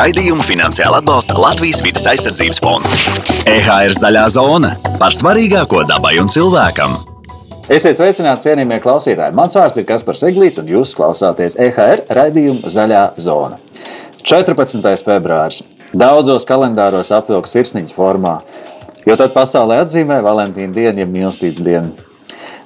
Raidījumu finansiāli atbalsta Latvijas vidas aizsardzības fonds. EHR zaļā zona par svarīgāko dabai un cilvēkam. Esiet sveicināti, cienījamie klausītāji. Mans vārds ir Kaspars Eglīts, un jūs klausāties EHR raidījuma Zaļā zona. 14. februāris. Daudzos kalendāros apvilks sirsniņas formā, jo tad pasaulē atzīmē Valentīna dienu, jeb mīlestības dienu.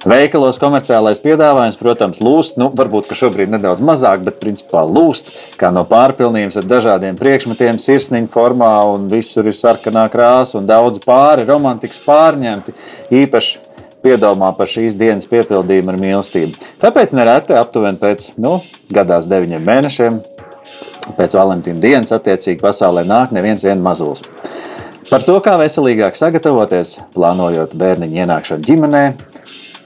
Veikalos komerciālais piedāvājums, protams, lūst, nu, varbūt šobrīd nedaudz mazāk, bet principā lūst, kā no pārpilnības ar dažādiem priekšmetiem, sirsniņa formā, un visur ir sarkanā krāsa, un daudz pāri romantikas pārņemti. Īpaši piedomā par šīs dienas piepildījumu ar mīlestību. Tāpēc nereti aptuveni pēc nu, gadās deviņiem mēnešiem, pēc Valentīna dienas, attiecīgi pasaulē nāk neviens viens mazulis. Par to, kā veselīgāk sagatavoties, plānojot bērniņu ienākšanu ģimenē,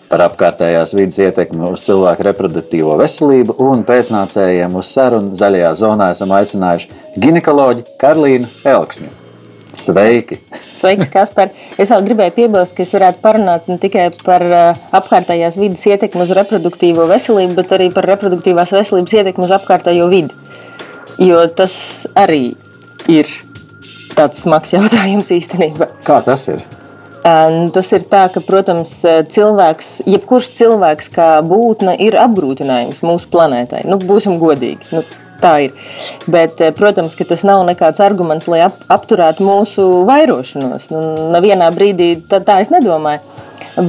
par apkārtējās vidas ietekmi uz cilvēku reproduktīvo veselību, un pēcnācējiem uz sarunu zaļajā zonā esam aicinājuši ginekoloģi Karlīnu Elksni. Sveiki! Sveiks, Kaspar! Es vēl gribēju piebilst, ka es varētu parunāt ne tikai par uh, apkārtējās vidas ietekmi uz reproduktīvo veselību, bet arī par reproduktīvās veselības ietekmi uz apkārtējo vidi. Jo tas arī ir tāds smags jautājums īstenībā. Kā tas ir? Tas ir tā, ka, protams, cilvēks, jebkurš cilvēks kā būtne ir apgrūtinājums mūsu planētai. Nu, būsim godīgi. Nu, tā ir. Bet, protams, ka tas nav nekāds arguments, lai ap, apturētu mūsu vairošanos. Nu, nevienā brīdī tā, tā es nedomāju.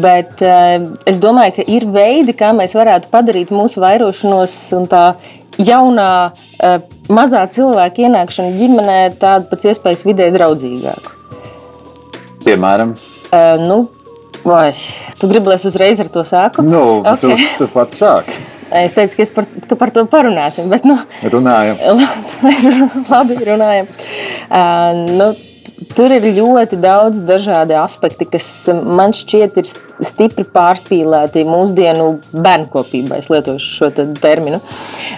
Bet es domāju, ka ir veidi, kā mēs varētu padarīt mūsu vairošanos un tā jaunā, mazā cilvēka ienākšanu ģimenē tādu pēc iespējas vidē draudzīgāku. Piemēram, Uh, nu, vai tu gribi, lai es uzreiz ar to sāku? Nu, okay. tu, tu pats sāki. Es teicu, ka, par, ka par to parunāsim. Bet, nu, runājam. Labi, runājam. Uh, nu, tur ir ļoti daudz dažādi aspekti, kas man šķiet ir stipri pārspīlēti mūsdienu bērnkopībā. Es lietošu šo terminu.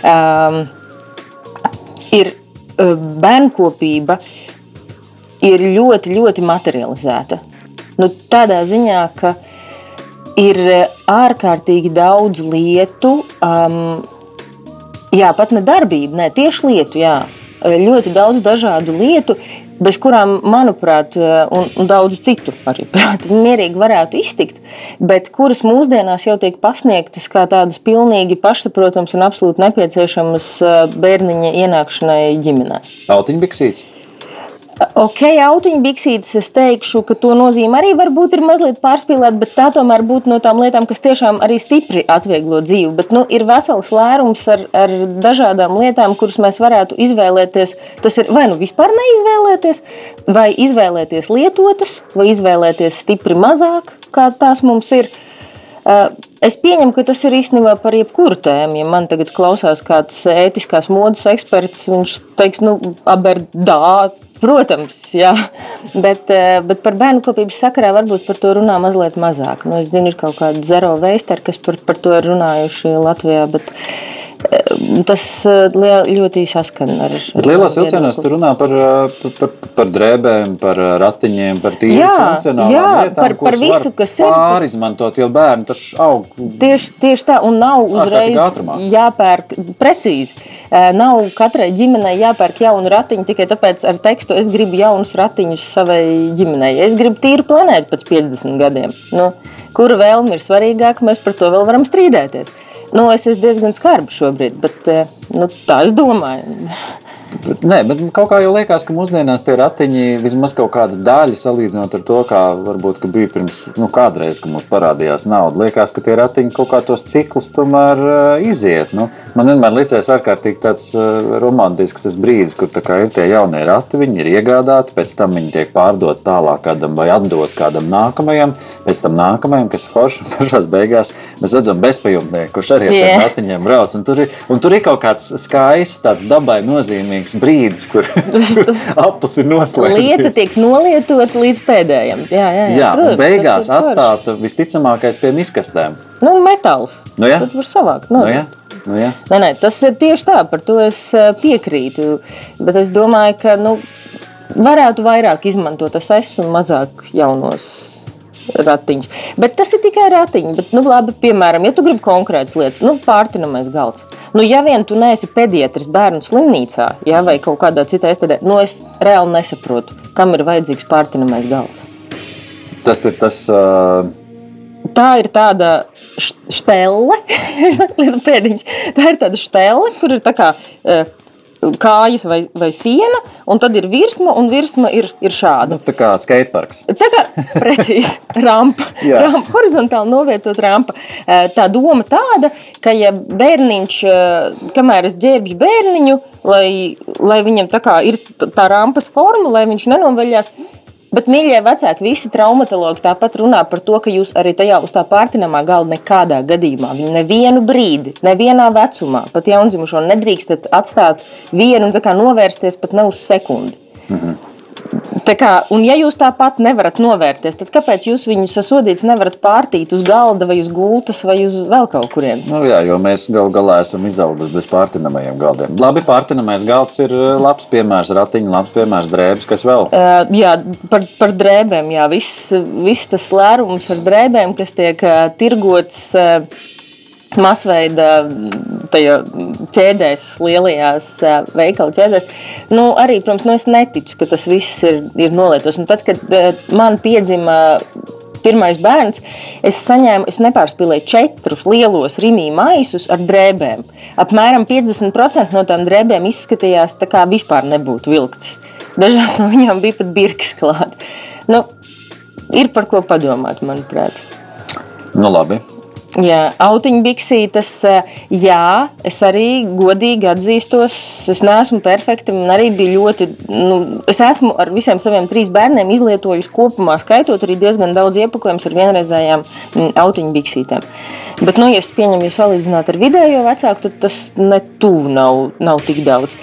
Um, ir bērnkopība ir ļoti, ļoti materializēta. Nu, tādā ziņā, ka ir e, ārkārtīgi daudz lietu, um, jā, pat ne darbību, ne tieši lietu, jā, e, ļoti daudz dažādu lietu, bez kurām, manuprāt, e, un, un daudzu citu arī prāt, mierīgi varētu iztikt, bet kuras mūsdienās jau tiek pasniegtas kā tādas pilnīgi pašsaprotamas un absolūti nepieciešamas bērniņa ienākšanai ģimenē. Tautiņbiksīts. Ok, autiņbiksītes, es teikšu, ka to nozīme arī varbūt ir mazliet pārspīlēta, bet tā tomēr būtu no tām lietām, kas tiešām arī stipri atvieglo dzīvi. Bet nu, ir vesels lērums ar, ar dažādām lietām, kuras mēs varētu izvēlēties. Tas ir vai nu vispār neizvēlēties, vai izvēlēties lietotas, vai izvēlēties stipri mazāk, kā tās mums ir. Es pieņemu, ka tas ir īstenībā par jebkuru tēmu. Ja man tagad klausās kāds ētiskās modes eksperts, viņš teiks, nu, aberdā, Protams, jā. Bet, eh, bet par bērnu kopības sakarā varbūt par to runā mazliet mazāk. Nu, es zinu, ir kaut kādi zero veisteri, kas par, par to ir runājuši Latvijā. Bet, Tas eh, ļoti saskan ar Bet Lielos vilcienos tu runā par, eh, par, par drēbēm, par eh, ratiņiem, par tīru jā, funkcionālām jā, lietām, par, par visu, kas ir. Pārizmantot, jo bērni taču aug. Tieši, tieši tā, un nav uzreiz jāpērk precīzi. Nav katrai ģimenei jāpērk jaunu ratiņu tikai tāpēc ar tekstu es gribu jaunus ratiņus savai ģimenei. Es gribu tīru planētu pēc 50 gadiem. Nu, kura vēlme ir svarīgāka, mēs par to vēl varam strīdēties. Nu, es esmu diezgan skarbs šobrīd, bet eh, nu, tā es domāju. Nē, bet kaut kā jau liekas, ka mūsdienās tie ratiņi vismaz kaut kāda daļa salīdzinot ar to, kā varbūt ka bija pirms nu, kādreiz, kad mums parādījās nauda. Liekas, ka tie ratiņi kaut kā tos ciklus tomēr uh, iziet. Nu, man vienmēr liekas ārkārtīgi tāds uh, romantisks tas brīdis, kur ir tie jaunie rati, viņi ir iegādāti, pēc tam viņi tiek pārdot tālāk kādam vai atdot kādam nākamajam, pēc tam nākamajam, kas ir forši. Pašās beigās mēs redzam bezpajumtnieku, kurš arī ar yeah. tiem ratiņiem brauc. Un tur, ir, un tur ir kaut kāds skaists, tāds dabai nozīmīgs nozīmīgs brīdis, kur, aplis ir noslēgts. Lieta tiek nolietota līdz pēdējiem. Jā, jā, jā, jā protams, beigās atstāta visticamākais pie miskastēm. Nu, metāls. Nu, jā. Tad var savākt. Nu, jā. Nu, jā. nē, nē, tas ir tieši tā, par to es eh, piekrītu. Bet es domāju, ka nu, varētu vairāk izmantot es un mazāk jaunos ratiņus. Bet tas ir tikai ratiņi. Bet, nu, labi, piemēram, ja tu gribi konkrētas lietas, nu, pārtinamais galds. Nu, ja vien tu neesi pediatrs bērnu slimnīcā ja, vai kaut kādā citā iestādē, nu, es reāli nesaprotu, kam ir vajadzīgs pārtinamais galds. Tas ir tas. Uh... Tā ir tāda pēdiņas. Tā ir tāda stēle, kur ir tā kā kājas vai, vai siena, un tad ir virsma, un virsma ir, ir šāda. Nu, tā kā skateparks. Tā kā precīzi rampa, rampa, horizontāli novietot rampa. Tā doma tāda, ka ja bērniņš, kamēr es ģērbju bērniņu, lai, lai viņam tā kā ir tā rampas forma, lai viņš nenoveļās, Bet, mīļie vecāki, visi traumatologi tāpat runā par to, ka jūs arī tajā uz tā pārtinamā galda nekādā gadījumā, nevienu brīdi, nevienā vecumā, pat jaundzimušo nedrīkstat atstāt vienu un novērsties pat ne uz sekundi. Mhm. Kā, un, ja jūs tāpat nevarat novērties, tad kāpēc jūs viņus sasodīts nevarat pārtīt uz galda vai uz gultas vai uz vēl kaut kurienes? Nu, jā, jo mēs gal galā esam izauguši bez pārtinamajiem galdiem. Labi, pārtinamais galds ir eh, labs piemērs, ratiņš, labs piemērs, drēbes, kas vēl? Uh, jā, par, par drēbēm, jā, viss, viss tas lērums ar drēbēm, kas tiek uh, tirgots. Uh, masveida ķēdēs, lielajās veikalu ķēdēs. Nu, arī, protams, nu, es neticu, ka tas viss ir, ir nolietots. Un tad, kad man piedzima pirmais bērns, es saņēmu, es nepārspīlēju četrus lielos rīmīju maisus ar drēbēm. Apmēram 50% no tām drēbēm izskatījās tā kā vispār nebūtu vilktas. Dažām no viņām bija pat birkas klāta. Nu, ir par ko padomāt, manuprāt. Nu, labi. Jā, autiņbiksītes, eh, jā, es arī godīgi atzīstos, es neesmu perfekta. Man arī bija ļoti, nu, es esmu ar visiem saviem trīs bērniem izlietojis kopumā, skaitot arī diezgan daudz iepakojumus ar vienreizējām mm, autiņbiksītēm. Bet, nu, ja es pieņemu, ja salīdzināt ar vidējo vecāku, tad tas netuvu nav, nav tik daudz.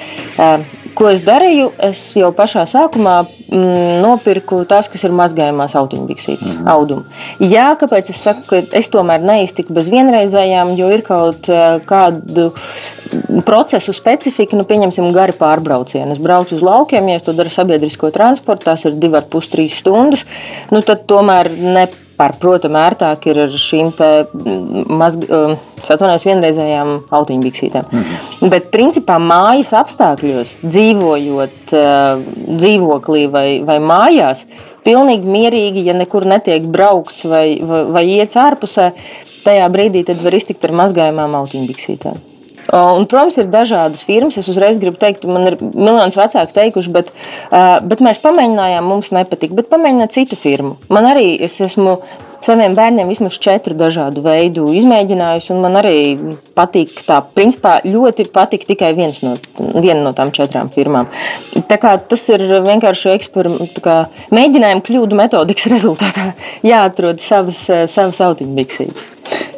Ko es darīju? Es jau pašā sākumā mm, nopirku tās, kas ir mazgājumās autiņbiksītes, mm -hmm. audumu. Jā, kāpēc es saku, ka es tomēr neiztiku bez vienreizējām, jo ir kaut eh, kādu procesu specifika, nu, pieņemsim, gari pārbraucieni. Es braucu uz laukiem, ja es to daru sabiedrisko transportu, tās ir divas, pustrīs stundas, nu, tad tomēr ne Pārprotami, ērtāk ir ar šīm mm, mazgājumiem, vienreizējām autiņbiksītēm. Mm -hmm. Bet, principā, mājas apstākļos, dzīvojot uh, dzīvoklī vai, vai mājās, pilnīgi mierīgi, ja nekur netiek braukts vai, vai, vai iet ārpusē, tajā brīdī var iztikt ar mazgājumām autiņbiksītēm. Un, protams, ir dažādas firmas. Es uzreiz gribu teikt, man ir miljonus vecāku teikuši, bet, bet mēs pamēģinājām, mums nepatika. Bet pamēģināt citu firmu. Man arī es esmu saviem bērniem vismaz četru dažādu veidu izmēģinājusi. Man arī patīk, tā principā ļoti patīk tikai viens no, viena no tām četrām firmām. Tas ir vienkārši mēģinājuma kļūdu metodikas rezultātā. Jāatrod savas, savas autiņbiksītes.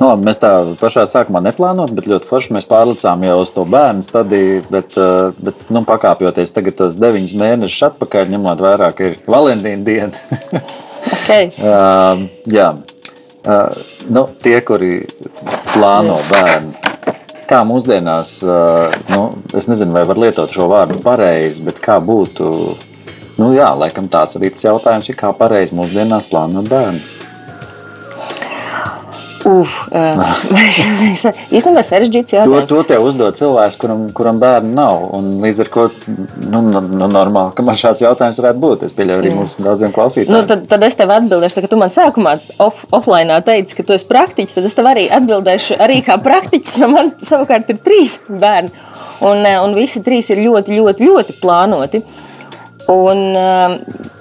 Nu, labi, mēs tā pašā sākumā neplānojam, bet ļoti forši mēs pārlicām jau uz to bērnu stadiju. Bet, bet nu, pakāpjoties tagad tos deviņus mēnešus atpakaļ, ņemot vērā, ka ir Valentīna diena. Okay. uh, jā, uh, nu, tie, kuri plāno bērnu. Kā mūsdienās, uh, nu, es nezinu, vai var lietot šo vārdu pareizi, bet kā būtu, nu jā, laikam tāds arī tas jautājums ir, kā pareizi mūsdienās plānot bērnu. Uf, īstenībā sarežģīts jautājums. To, to tev uzdod cilvēks, kuram, kuram bērnu nav. Līdz ar to nu, nu, nu, normāli, ka man šāds jautājums varētu būt. Es pieļauju arī mūsu daudziem klausītājiem. Nu, tad, tad es tev atbildēšu, tā, ka tu man sākumā off, offline teici, ka tu esi praktiķis. Tad es tev arī atbildēšu arī kā praktiķis, jo man savukārt ir trīs bērni. Un, un visi trīs ir ļoti, ļoti, ļoti plānoti. Un, uh,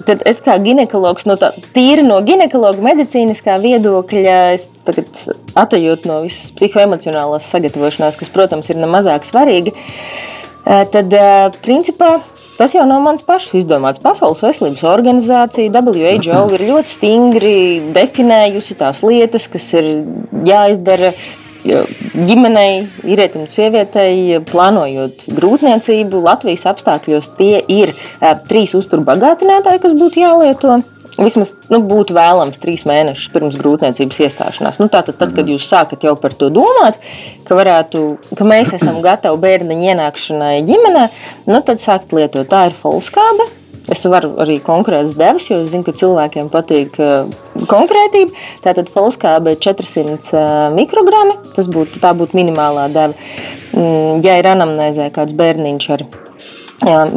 tad es kā ginekologs, no tā, tīri no ginekologa medicīniskā viedokļa, atejot no visas psihoemocionālās sagatavošanās, kas, protams, ir nemazāk svarīga, uh, tad uh, principā. Tas jau nav mans pašs izdomāts. Pasaules veselības organizācija, WHO, ir ļoti stingri definējusi tās lietas, kas ir jāizdara ģimenei, vīrietim, sievietei, plānojot grūtniecību, Latvijas apstākļos tie ir trīs uzturbagātinātāji, kas būtu jālieto. Vismaz nu, būtu vēlams trīs mēnešus pirms grūtniecības iestāšanās. Nu, tātad, tad, kad jūs sākat jau par to domāt, ka, varētu, ka mēs esam gatavi bērniņa ienākšanai ģimenē, nu, tad sākt lietot. Tā ir folskābe, Es varu arī konkrētas devas, jo es zinu, ka cilvēkiem patīk konkrētība. Tātad folskābe ir 400 mikrogrami. Tas būtu, būtu minimālā deva. Mm, ja ir anamnēzē kāds bērniņš ar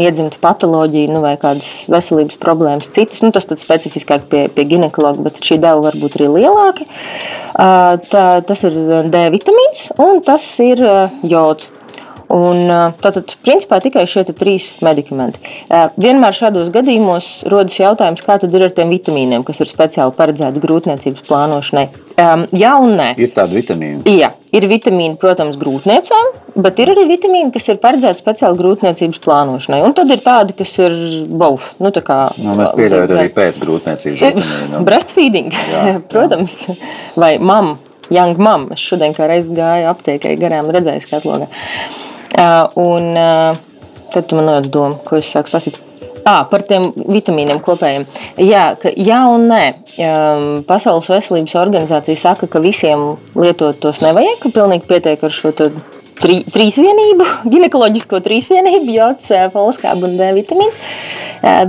iedzimta patoloģija nu, vai kādas veselības problēmas, citas. Nu, tas ir specifiskāk pie, pie ginekologa, bet šī deva var būt arī lielāka. Tā, tas ir D vitamīns un tas ir jods. Un, tātad, principā, tikai šie trīs medikamenti. Vienmēr šādos gadījumos rodas jautājums, kā tad ir ar tiem vitamīniem, kas ir speciāli paredzēti grūtniecības plānošanai. Jā un nē. Ir tādi vitamīni. Jā, ir vitamīni, protams, grūtniecēm, bet ir arī vitamīni, kas ir paredzēti speciāli grūtniecības plānošanai. Un tad ir tādi, kas ir both. Nu, kā, nu, mēs pieļaujam arī pēc grūtniecības. Breastfeeding, jā, protams, jā. vai mamma. Young mom. Es šodien kā reiz gāju aptiekai garām, redzēju skatlogā. Un tad man nāca doma, ko es sāku sasīt. À, par tiem vitamīniem kopējiem. Jā, ka, jā un nē. Pasaules veselības organizācija saka, ka visiem lietot tos nevajag, ka pilnīgi pietiek ar šo tri, trīsvienību, ginekoloģisko trīsvienību, jods, folskāba un D vitamīns.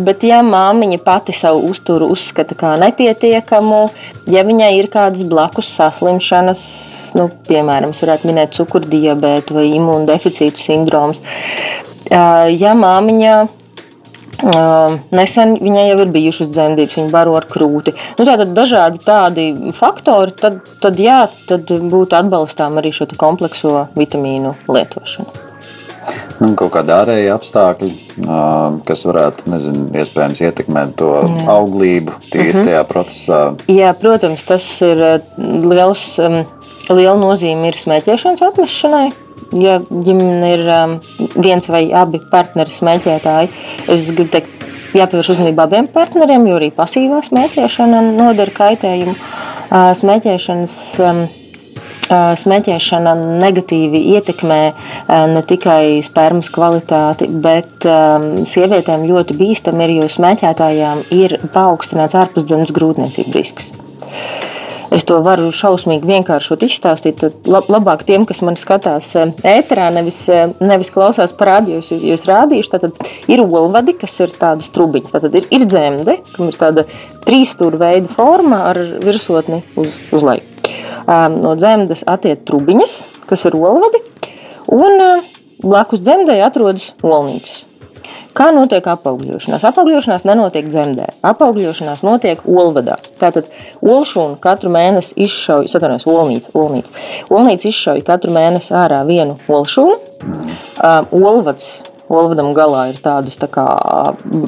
Bet, ja māmiņa pati savu uzturu uzskata par nepietiekamu, ja viņai ir kādas blakus saslimšanas, nu, piemēram, varētu minēt cukurdiabētu vai imūndeficīta sindroms, ja māmiņa Nesen viņai jau ir bijušas dzemdības, viņa baro ar krūti. Nu, tātad dažādi tādi faktori, tad, tad, jā, tad būtu atbalstām arī šo komplekso vitamīnu lietošanu. Nu, kaut kāda ārēja apstākļi, kas varētu, nezinu, iespējams ietekmēt to Jā. auglību tīri uh mhm. -huh. tajā procesā. Jā, protams, tas ir liels, liela nozīme ir smēķēšanas atmešanai ja ģimene ir um, viens vai abi partneri smēķētāji, es gribu teikt, jāpievērš uzmanība abiem partneriem, jo arī pasīvā smēķēšana nodara kaitējumu. Uh, smēķēšanas um, uh, smēķēšana negatīvi ietekmē uh, ne tikai spermas kvalitāti, bet um, sievietēm ļoti bīstami ir, jo smēķētājām ir paaugstināts ārpusdzemes grūtniecības risks es to varu šausmīgi vienkāršot izstāstīt. Tad labāk tiem, kas man skatās eh, ēterā, nevis, eh, nevis klausās parādījos, jo es rādīšu. Tad ir olvadi, kas ir tādas trubiņas. Tad ir, ir dzemde, kam ir tāda trīsstūra veida forma ar virsotni uz, uz leju. No dzemdes attiek trubiņas, kas ir olvadi, un blakus dzemdei atrodas olnīcas. Kā notiek apaugļošanās? Apaugļošanās nenotiek dzemdē. Apaugļošanās notiek olvadā. Tātad olšūna katru mēnesi izšauj, atvainojos, olnīca, olnīca. Olnīca izšauj katru mēnesi ārā vienu olšūnu. Um, olvads Olvadam galā ir tādas tā kā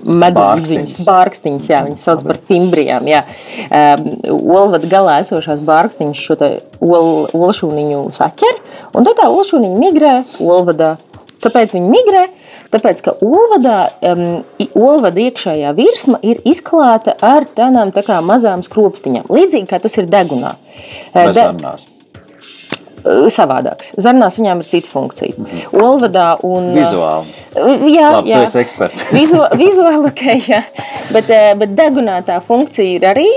medaļas, bārkstiņas, jā, viņas sauc par fimbrijām. Jā. Um, Olvada galā esošās bārkstiņas šo ol, olšūniņu saķer, un tad tā olšūniņa migrē olvadā. Kāpēc viņi migrē? Tāpēc, ka olvadā, um, olvada iekšējā virsma ir izklāta ar tādām tā mazām skropstiņām, līdzīgi kā tas ir degunā. Bez sarunās. Savādāks. Zarnās viņām ir cita funkcija. -hmm. Olvadā un. Vizuāli. Jā, Labi, jā. tu esi eksperts. Vizu, vizuāli, ok, jā. Bet, bet degunā tā funkcija ir arī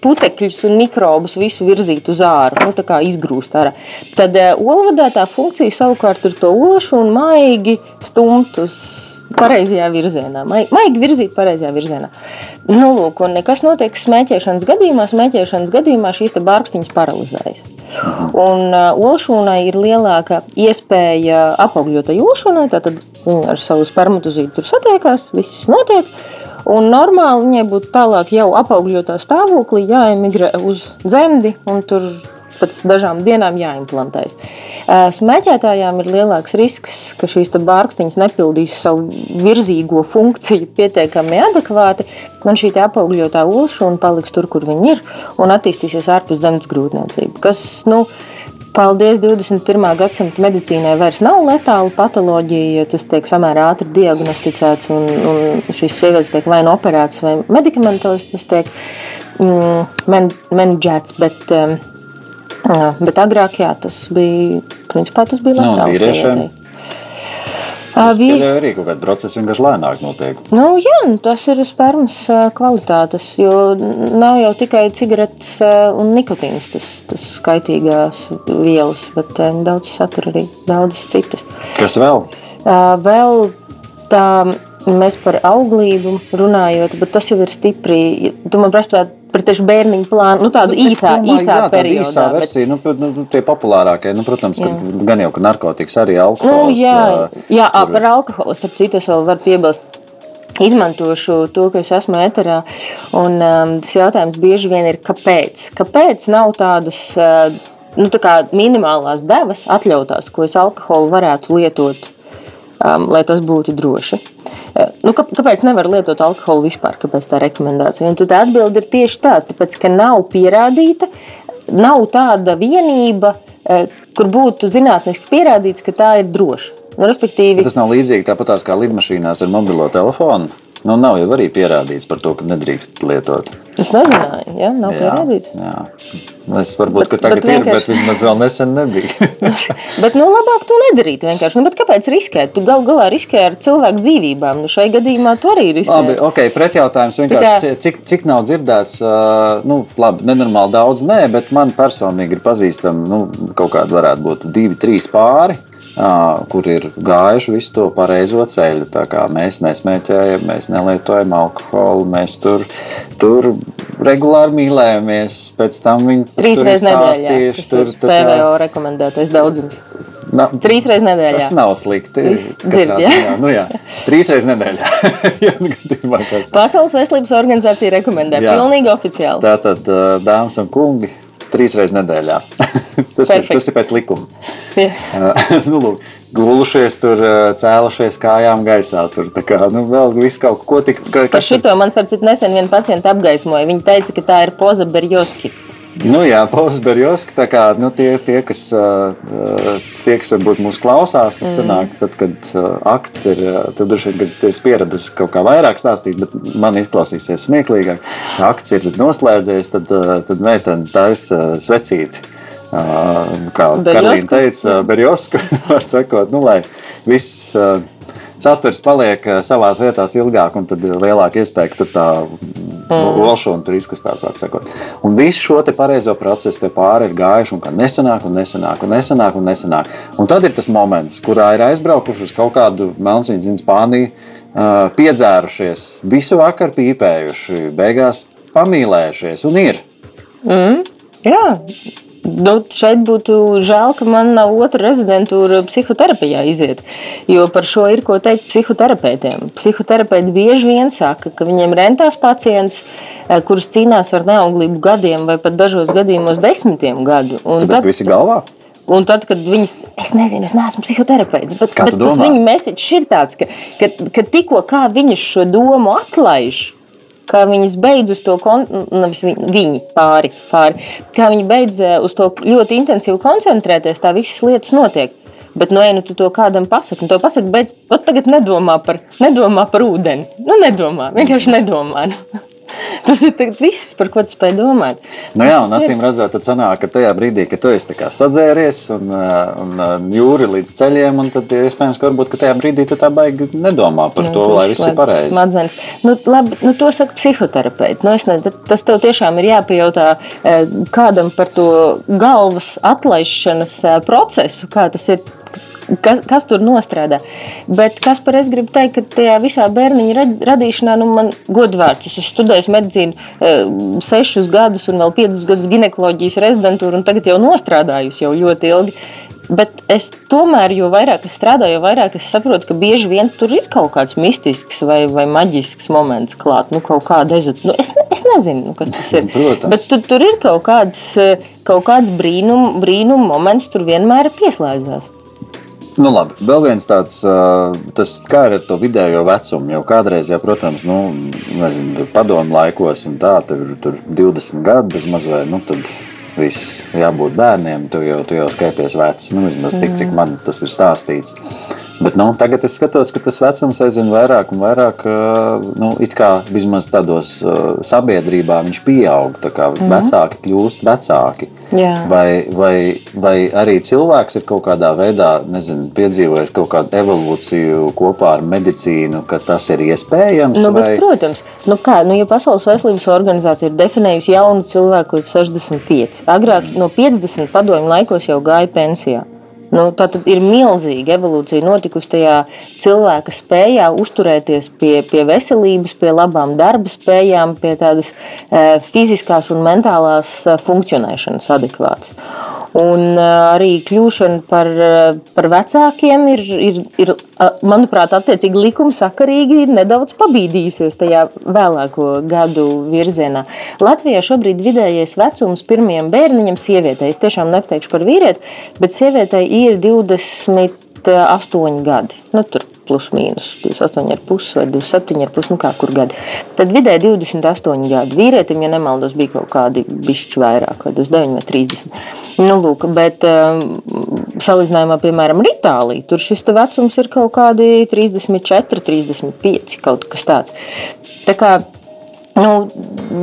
putekļus un mikrobus visu virzīt uz ārā, nu, tā kā izgrūst ārā. Tad olvadā tā funkcija savukārt ir to olšu un maigi stumt uz pareizajā virzienā, maigi virzīt pareizajā virzienā. Nu, lūk, un kas notiek smēķēšanas gadījumā? Smēķēšanas gadījumā šīs barkstiņas paralizējas. Un uh, olšūnai ir lielāka iespēja apaugļotai olšūnai, tad viņa ar savu spermatozītu tur satiekās, viss notiek. Un normāli viņai būtu tālāk jau apaugļotā stāvoklī jāemigrē uz dzemdi un tur pēc dažām dienām jāimplantējas. Smēķētājām ir lielāks risks, ka šīs bārkstiņas nepildīs savu virzīgo funkciju pietiekami adekvāti. Man šī apaugļotā olšana paliks tur, kur viņi ir, un attīstīsies ārpus zemes grūtniecība. Kas, nu, Paldies 21. gadsimta medicīnai vairs nav letāla patoloģija, jo tas tiek samērā ātri diagnosticēts, un, un šīs sievietes tiek vai nu operētas, vai medikamentos tas tiek mm, menedžēts. Bet, um, Jā, bet agrāk jā, tas bija. Principā tas bija Latvijas Tas vi... arī kaut kāda procesa vienkārši lēnāk notiek. Nu, jā, nu, tas ir spermas kvalitātes, jo nav jau tikai cigaretes un nikotīns, tas, tas skaitīgās vielas, bet daudz satura arī daudzas citas. Kas vēl? Vēl tā mēs par auglību runājot, bet tas jau ir stipri. Tu man prasa par tieši bērniņu plānu, nu, tādu Es īsā, domāju, īsā jā, periodā. Īsā bet- versija, nu, nu, nu, tie populārākie, nu, protams, ka Jā. gan jau, ka narkotikas arī Nu, alkohols. jā, ā, jā ā, tur- par alkoholu starp citu es vēl varu piebilst. Izmantošu to, ka es esmu eterā. Un, um, tas jautājums bieži vien ir, kāpēc? Kāpēc nav tādas uh, nu, tā kā minimālās devas atļautās, ko es alkoholu varētu lietot, um, lai tas būtu droši? Uh, nu, kā, kāpēc nevar lietot alkoholu vispār? Kāpēc tā rekomendācija? Un tad atbilde ir tieši tā, tāpēc, ka nav pierādīta, nav tāda vienība, uh, kur būtu zinātniski pierādīts, ka tā ir droša. Nu, respektīvi, Tas nav līdzīgi tāpat kā lidmašīnās ar mobilo telefonu. Nu, nav jau arī pierādīts par to, ka nedrīkst lietot. es nezināju, ja? nav pierādīts. jā. Es varbūt, Bet- ka tagad bet ir, vienkārši- bet vismaz vēl nesen nebija. Bet nu, labāk to nedarīt. vienkārši. Nu, kāpēc riskēt? Tu gal galā riskē ar cilvēku dzīvībām. Nu, šai gadījumā tu arī riskē. Labi, ok, pretjautājums vienkārši, ci- cik, cik nav dzirdēts, uh, nu, labi, nenormāli daudz, nē, bet man personīgi ir pazīstami, nu, kaut kādi varētu būt divi, trīs pāri. Kur ir gājuši visu to pareizo ceļu. Mēs nesmēķējam, mēs nelietojam alkoholu, mēs tur, tur regulāri mīlējamies. Pēc tam viņi Trīs tur reizes nedēļā. tur, kā- PVO rekomendētais daudzums. Na, Trīs reizes nedēļā. Tas nav slikti. Dzird, ja? ziņā. Nu, jā, trīs reizes nedēļā. Jā, nu. Pasaules veselības organizācija rekomendē. Jā. Pilnīgi oficiāli. Tātad, dāmas un kungi, trīs reizes nedēļā. tas, ir, Perfekt. tas ir pēc likuma. Ā, nu, lūk, gulušies tur, cēlušies kājām gaisā. Tur kā nu, vēl viss kaut ko tik. Ka, Par šito man starp citu nesen viena pacienta apgaismoja. Viņa teica, ka tā ir poza berjoski. Nu, jā, Pauls Berjoski, tā kā nu, tie, tie, kas, tie, kas varbūt mūs klausās, tas sanāk, tad, kad akts ir, tad droši vien, es pieradusi kaut kā vairāk stāstīt, bet man izklausīsies smieklīgāk. Akts ir noslēdzies, tad, tad meitene taisa svecīti. Kā Berjosku? Karolīna teica, Berjosku, var sakot, nu, lai viss saturs paliek ā, savās vietās ilgāk, un tad ir lielāka iespēja, ka tur tā olša un tur izkastās atsakot. Un visu šo te pareizo procesu te pāri ir gājuši, un kā nesanāk, un nesanāk, un nesanāk, un nesanāk. Un tad ir tas moments, kurā ir aizbraukuši uz kaut kādu Melnsiņu, zinu, Spāniju, ā, piedzērušies, visu vakaru pīpējuši, beigās pamīlējušies, un ir. Jā. Nu, šeit būtu žēl, ka man nav otra rezidentūra psihoterapijā iziet. Jo par šo ir ko teikt psihoterapeitiem. Psihoterapeiti bieži vien saka, ka viņiem rentās pacients, eh, kurus cīnās ar neauglību gadiem vai pat dažos gadījumos desmitiem gadu. Un Tāpēc, tad- ka visi galvā. Un tad, kad viņas, es nezinu, es neesmu psihoterapeits, bet, bet tas viņa mēsīčs ir tāds, ka, ka, ka tikko kā viņas šo domu atlaiž, kā viņas beidz uz to, kon, nevis viņi, pāri, pāri, kā viņi beidz eh, uz to ļoti intensīvi koncentrēties, tā visas lietas notiek. Bet, nu, ej, nu, tu to kādam pasaki, nu, to pasaki, beidz, tagad nedomā par, nedomā par ūdeni. Nu, nedomā, vienkārši nedomā. Nu. Tas ir viss, par ko tu spēj domāt. Nu jā, un acīm redzot, tad sanāk, ka tajā brīdī, kad tu esi sadzēries un, ā, un ā, jūri līdz ceļiem, un tad iespējams, ka, varbūt, ka tajā brīdī tu tā baigi nedomā par to, Nu, lai tas viss ir pareizi. Smadzenes. Nu, labi, nu, to saka psihoterapeiti. Nu, ne, tas tev tiešām ir jāpajautā eh, kādam par to galvas atlaišanas eh, procesu, kā tas ir. Kas, kas tur nostrādā? Bet kas par es gribu teikt, ka tajā visā bērniņa rad- radīšanā, nu, man godvārds, es esmu studējis medicīnu e, sešus gadus un vēl piecus gadus ginekoloģijas rezidentūru, un tagad jau nostrādājusi jau ļoti ilgi. Bet es tomēr, jo vairāk es strādāju, jo vairāk es saprotu, ka bieži vien tur ir kaut kāds mistisks vai, vai maģisks moments klāt. Nu, kaut kāda ezot. Nu, es, es nezinu, nu, kas tas ir. Protams. Bet tu, tur ir kaut kāds, eh, kaut kāds brīnum, brīnum moments, tur vienmēr pieslēdzās. Nu, labi, vēl viens tāds, tas kā ir ar to vidējo vecumu. Jau kādreiz, jā, protams, nu, nezinu, padomu laikos, un tā, tur, tur 20 gadi bez mazliet, nu, tad viss jābūt bērniem. Tu jau, tu jau skaities vecs, nu, vismaz tik, cik man tas ir stāstīts. Bet nu, tagad es skatos, ka tas vecums aizvien vairāk un vairāk, ā, nu, it kā vismaz tādos ā, sabiedrībā viņš pieaug. Tā kā vecāki kļūst vecāki. Jā. Vai, vai, vai arī cilvēks ir kaut kādā veidā nezinu, piedzīvojis kaut kādu evolūciju kopā ar medicīnu, ka tas ir iespējams? Nu, bet, vai... protams, nu kā, nu, ja Pasaules veselības organizācija ir definējusi jaunu cilvēku līdz 65, agrāk no 50 padomju laikos jau gāja pensijā. Nu, tā tad ir milzīga evolūcija notikusi tajā cilvēka spējā uzturēties pie, pie veselības, pie labām darba spējām, pie tādas e, fiziskās un mentālās e, funkcionēšanas adekvātas. Un arī kļūšana par, par vecākiem ir, ir, ir, manuprāt, attiecīgi likumsakarīgi ir nedaudz pabīdījusies tajā vēlāko gadu virzienā. Latvijā šobrīd vidējais vecums pirmajam bērniņam sievietei, es tiešām nepateikšu par vīrieti, bet sievietei ir 28 gadi. Nu, tur plus mīnus 28,5 vai 27,5, nu kā kur gadi. Tad vidēji 28 gadi. Vīrietim, ja nemaldos, bija kaut kādi bišķi vairāk, vai 29 vai 30. Nu, lūk, bet um, salīdzinājumā, piemēram, ar Itāliju, tur šis vecums ir kaut kādi 34, 35, kaut kas tāds. Tā kā Nu,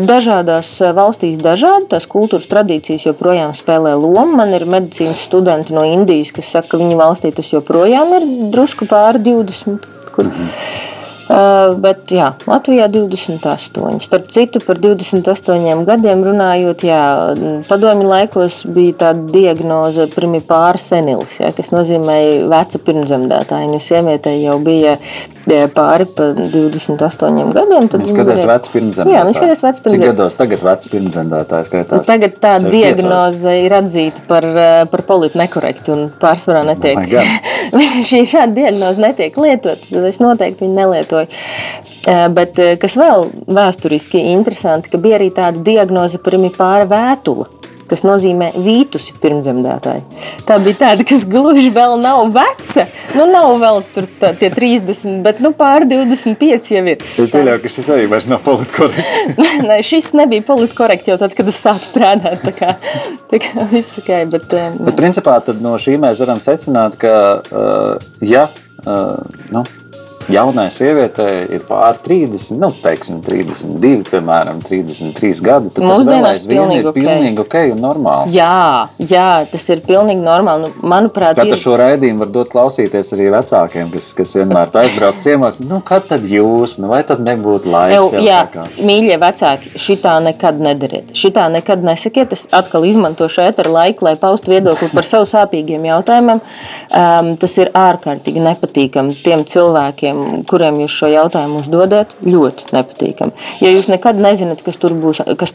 dažādās eh, valstīs dažādi tās kultūras tradīcijas joprojām spēlē lomu. Man ir medicīnas studenti no Indijas, kas saka, ka viņu valstī tas joprojām ir drusku pāri 20. Kur. Uh, bet jā, Latvijā 28. Starp citu, par 28 gadiem runājot, jā, padomju laikos bija tāda diagnoze primipāra senilis, jā, kas nozīmē veca pirmzemdētāja. Un sievietei jau bija pāri pa 28 gadiem. Tad viņš skatās varēja... vecs pirmzemdētājs. Jā, viņš skatās vecs pirmzemdētājs. Cik gados tagad vecs pirmzemdētājs skaitās? Tagad tā diagnoze ir atzīta par, eh, par politu nekorektu un pārsvarā netiek. Šī šāda diagnoze netiek lietot, tad es noteikti viņu nelietoju. Eh, bet eh, kas vēl vēsturiski interesanti, ka bija arī tāda diagnoze par imipāra vētula kas nozīmē vītusi pirmzemdētāji. Tā bija tāda, kas gluži vēl nav veca. Nu, nav vēl tur tā, tie 30, bet nu, pār 25 jau ir. Es pieļauju, ka šis arī vairs nav politkorekts. Nē, šis nebija politkorekts jau tad, kad es sāku strādāt. Tā kā, tā kā viss ok. Bet, eh, bet principā no šī mēs varam secināt, ka uh, ja, uh, nu, jaunai sievietei ir pār 30, nu, teiksim, 32, piemēram, 33 gadi, tad tas vēl aizvien ir pilnīgi ok un normāli. Jā, jā, tas ir pilnīgi normāli. Nu, manuprāt, Tātad ir... šo raidījumu var dot klausīties arī vecākiem, kas, kas vienmēr aizbrauc ciemos. Nu, kad tad jūs, nu, vai tad nebūtu laiks? Jau, jā, jā mīļie vecāki, šitā nekad nedariet. Šitā nekad nesakiet. Es atkal izmantošu ēteru laiku, lai paustu viedokli par savu sāpīgiem jautājumiem. Um, tas ir ārkārtīgi nepatīkami tiem cilvēkiem, kuriem jūs šo jautājumu uzdodat, ļoti nepatīkami. Ja jūs nekad nezināt, kas tur būs, kas,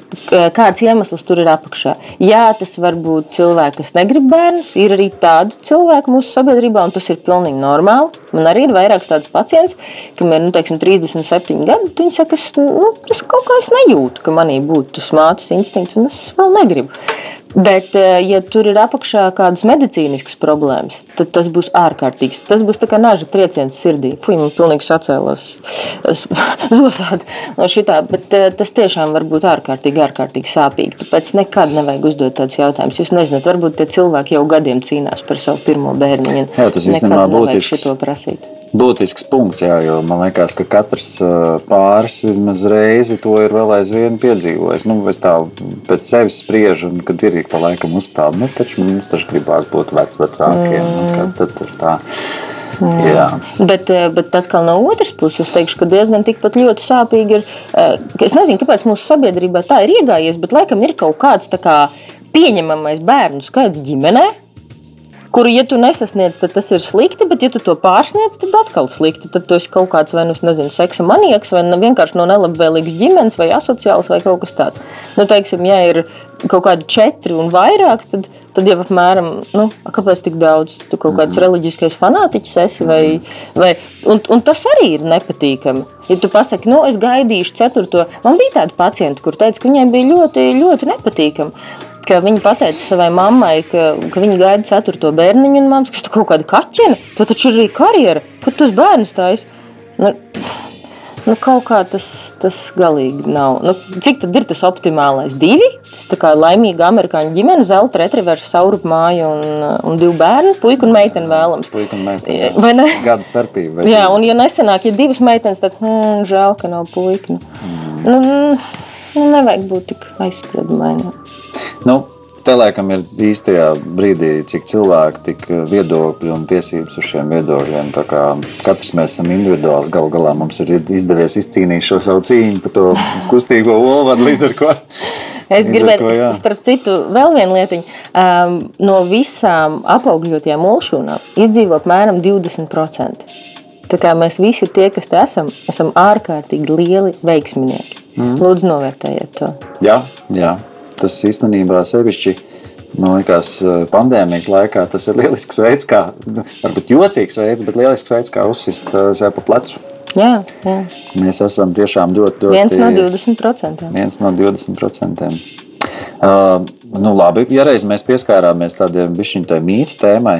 kāds iemesls tur ir apakšā. Jā, tas var būt cilvēki, kas negrib bērnus. Ir arī tādi cilvēki mūsu sabiedrībā, un tas ir pilnīgi normāli. Man arī ir vairāks tāds pacients, kam ir nu, teiksim, 37 gadi. Viņi saka, es, nu, es kaut kā es nejūtu, ka manī būtu tas mātes instinkts, un es vēl negribu. Bet, eh, ja tur ir apakšā kādas medicīniskas problēmas, tad tas būs ārkārtīgs. Tas būs kā naža trieciens sirdī. Fui, man pilnīgi sacēlās zosādi no šitā. Bet eh, tas tiešām var būt ārkārtīgi, ārkārtīgi sāpīgi. Tāpēc nekad nevajag uzdot tādus jautājumus. Jūs nezināt, varbūt tie cilvēki jau gadiem cīnās par savu pirmo bērniņu. Jā, tas īstenībā būtisks. Būtisks punkts, jā, jo man liekas, ka katrs pāris vismaz reizi to ir vēl aizvien piedzīvojis. Nu, es tā pēc sevis spriežu, un kad ir ik pa laikam uzpeld, nu, taču mums taču gribās būt vecvecākiem. Nu, mm. Nu, tad tur tā. Jā. Jā. Bet, bet atkal no otras puses, es teikšu, ka diezgan tikpat ļoti sāpīgi ir. Es nezinu, kāpēc mūsu sabiedrībā tā ir iegājies, bet laikam ir kaut kāds kā, pieņemamais bērnu skaits ģimenei kuru, ja tu nesasniedz, tad tas ir slikti, bet, ja tu to pārsniedz, tad atkal slikti. Tad tu esi kaut kāds vai nu, nezinu, seksa manieks, vai nu, vienkārši no nelabvēlīgas ģimenes, vai asociāls, vai kaut kas tāds. Nu, teiksim, ja ir kaut kādi četri un vairāk, tad, tad jau apmēram, nu, kāpēc tik daudz? Tu kaut kāds mhm. reliģiskais fanātiķis esi, vai, vai un, un tas arī ir nepatīkami. Ja tu pasaki, nu, es gaidīšu ceturto, man bija tāda pacienta, kur teica, ka viņai bija ļoti, ļoti nepatīkami ka viņa teica savai mammai, ka, ka viņa gaida ceturto bērniņu, un māmas, ka tu kaut kāda kaķina, tad taču ir arī karjera, kur tu uz bērnu stājas. Nu, nu, kaut kā tas, tas galīgi nav. Nu, cik tad ir tas optimālais? Divi. Tas tā kā laimīga amerikāņu ģimene, zelta retrivers, saurup māju un, un divu bērnu, puiku un meiteni vēlams. Puiku un meiteni. Vai ne? Gada starpība. Jā, un ja nesenāk, ja divas meitenes, tad hmm, žēl, ka nav puika. Mm. Nu, nu, nevajag būt tik aizspriedumainam. Nu, Te laikam ir īstajā brīdī, cik cilvēki, tik viedokļi un tiesības uz šiem viedokļiem. Katrs mēs esam individuāls. Galu galā mums ir izdevies izcīnīt šo savu cīņu par to kustīgo olvadu, līdz ar ko Es gribēju, ko, starp citu, vēl vienu lietiņu. Um, no visām apaugļotajām mulšūnām izdzīvo apmēram 20%. Tā kā mēs visi tie, kas te esam, esam ārkārtīgi lieli veiksminieki. Mm. Lūdzu, novērtējiet to. Jā, jā. Tas īstenībā sevišķi. Man liekas, pandēmijas laikā tas ir lielisks veids, kā, nu, varbūt jocīgs veids, bet lielisks veids, kā uzsist uh, sev pa plecu. Jā, jā. Mēs esam tiešām ļoti, ļoti viens no 20%. viens no 20%. Uh, nu labi, ja reiz mēs pieskārāmies tādiem bišķiņai mītu tēmai,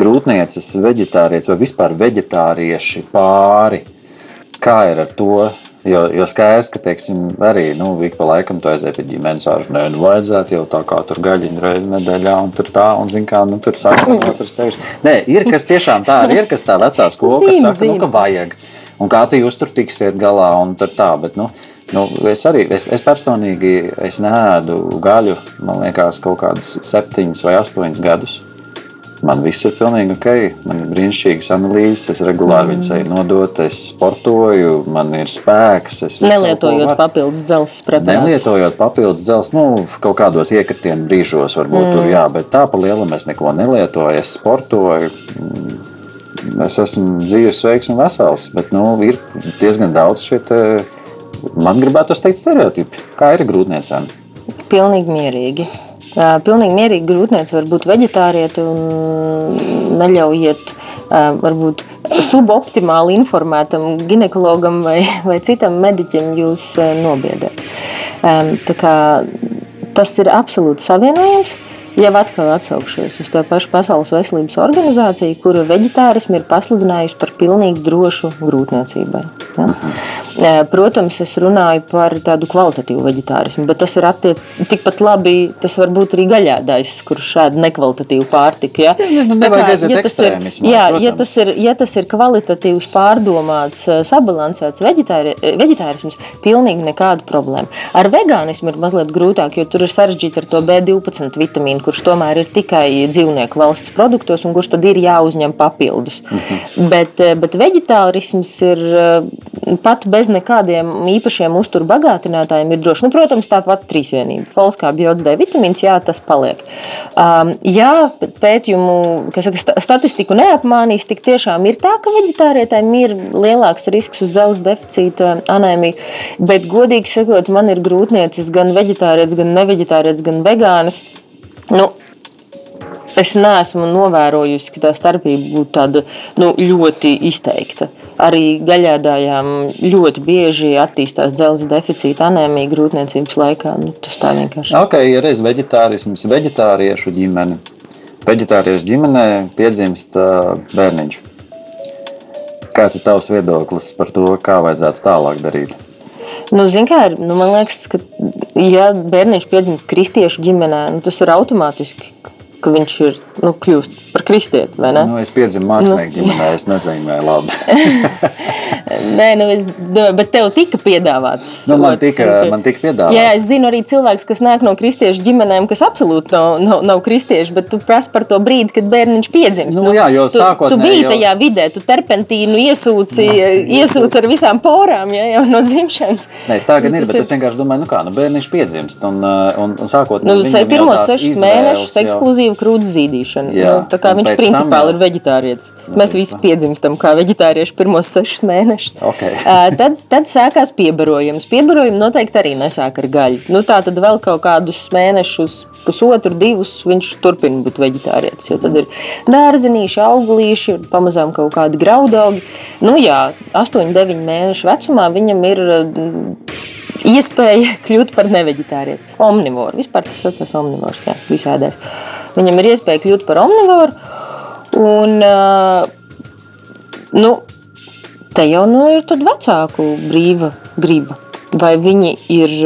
grūtniecis, veģetārietis vai vispār veģetārieši pāri, kā ir ar to? Jo, jo skaidrs, ka teiksim, arī nu, ik pa laikam tu aizēji pie ģimenes ārsta. Nē, nu, vajadzētu jau tā kā tur gaļiņu reizi nedēļā, un tur tā, un zin kā, nu, tur sakot, tur sevišķi. Nē, ir kas tiešām tā, ir kas tā vecā skola, kas saka, nu, ka vajag. Un kā tu jūs tur tiksiet galā, un tur tā, bet, nu, nu es arī, es, es personīgi, es neēdu gaļu, man liekas, kaut kādus septiņus vai astoņus gadus. Man viss ir pilnīgi ok. Man ir brīnišķīgas analīzes, es regulāri mm. viņas eju nodot, es sportoju, man ir spēks. Nelietojot papildus dzelzceļa preparātus. Nelietojot papildus dzelzceļa, nu, kaut kādos iekritienu brīžos, varbūt mm. tur jā, bet tā pa lielam es neko nelietoju. Es sportoju, mm, es esmu dzīves, sveiks un vesels, bet nu, ir diezgan daudz šie, te, man gribētu teikt, stereotipi. Kā ir grūtniecēm? Pilnīgi mierīgi. Pilnīgi mierīgi grūtnieci var būt veģetārieti un neļaujiet varbūt suboptimāli informētam ginekologam vai, vai citam mediķim jūs nobiedēt. Tā kā Tas ir absolūti savienojams. Jau atkal atsaukšos uz to pašu Pasaules veselības organizāciju, kura vegetārismu ir pasludinājusi par pilnīgi drošu grūtniecībai. Ja? Protams, es runāju par tādu kvalitatīvu vegetārismu, bet tas ir attiec, tikpat labi. Tas var būt arī gaļādājs, kurš šāda nekvalitatīvu pārtiku. Ja? Ja, nu, Tā nevajag kā, ja tas ir, jā, ja protams. tas ir, ja tas ir kvalitatīvs, pārdomāts, sabalansēts veģetāri, eh, veģetārisms, pilnīgi nekāda problēma. Ar vegānismu ir mazliet grūtāk, jo tur ir sarežģīti ar to B12 vitamīnu, kurš tomēr ir tikai dzīvnieku valsts produktos un kurš tad ir jāuzņem papildus. Mhm. Bet, bet veģetārisms ir pat bez nekādiem īpašiem uzturu bagātinātājiem ir drošs. Nu, protams, tāpat trīsvienība. Folskā biots D vitamīns, jā, tas paliek. Um, jā, pētījumu, kas saka, sta- statistiku neapmānīs, tik tiešām ir tā, ka veģetārietēm ir lielāks risks uz dzelzceļa deficīta anēmiju. Bet, godīgi sakot, man ir grūtniecis gan veģetārietis, gan neveģetārietis, gan vegānis. Nu, Es neesmu novērojusi, ka tā starpība būtu tāda nu, ļoti izteikta. Arī gaļādājām ļoti bieži attīstās dzelzceļa deficīta anēmija grūtniecības laikā. Nu, tas tā vienkārši ir. Ok, ir reiz vegetārisms, vegetāriešu ģimene. Vegetāriešu ģimenē piedzimst bērniņš. Kāds ir tavs viedoklis par to, kā vajadzētu tālāk darīt? Nu, kā, nu, man liekas, ka, ja bērniņš piedzimst kristiešu ģimenē, nu, tas ir automātiski, ka viņš ir nu, kļūst par kristieti. Nu, es piedzimu mākslinieku ģimenē, es nezīmēju labi. Nē, nu, es, do- bet tev tika piedāvāts. Nu, man sots, tika- tu- man tika piedāvāts. Jā, es zinu arī cilvēkus, kas nāk no kristiešu ģimenēm, kas absolūti nav, nav, nav kristieši, bet tu prasi par to brīdi, kad bērniņš piedzimst. Nu, jā, jo tu, tu sākotnēji biji jau- tajā vidē, tu terpentīnu iesūci, iesūci ar visām porām ja, jau no dzimšanas. Nē, tā gan Nu, ir, bet es vienkārši domāju, nu kā, nu bērniņš piedzimst. Un, un, un sākot Nu, pirmos sešus mēnešus jau- ekskluzīva krūts zīdīšana. Jā, Nu, tā kā viņš pēc tam principāli jau- ir veģetārietis. Nu, Mēs visi tam. piedzimstam kā veģetārieši pirmos sešus mēnešus. Ok. Ā, tad, tad sākās piebarojums. Piebarojumi noteikti arī nesāk ar gaļu. Nu, tā tad vēl kaut kādus mēnešus, pusotru, divus viņš turpina būt veģetārietis. Jo tad ir dārzenīši, auglīši, pamazām kaut kādi graudaugi. Nu, jā, 8, 9 mēnešu vecumā viņam ir iespēja kļūt par neveģetārieti. Omnivoru. Vispār tas saucās omnivors, jā, visādās. Viņam ir iespēja kļūt par omnivoru. Un, nu, te jau nu ir vecāku brīva griba. Vai viņi ir.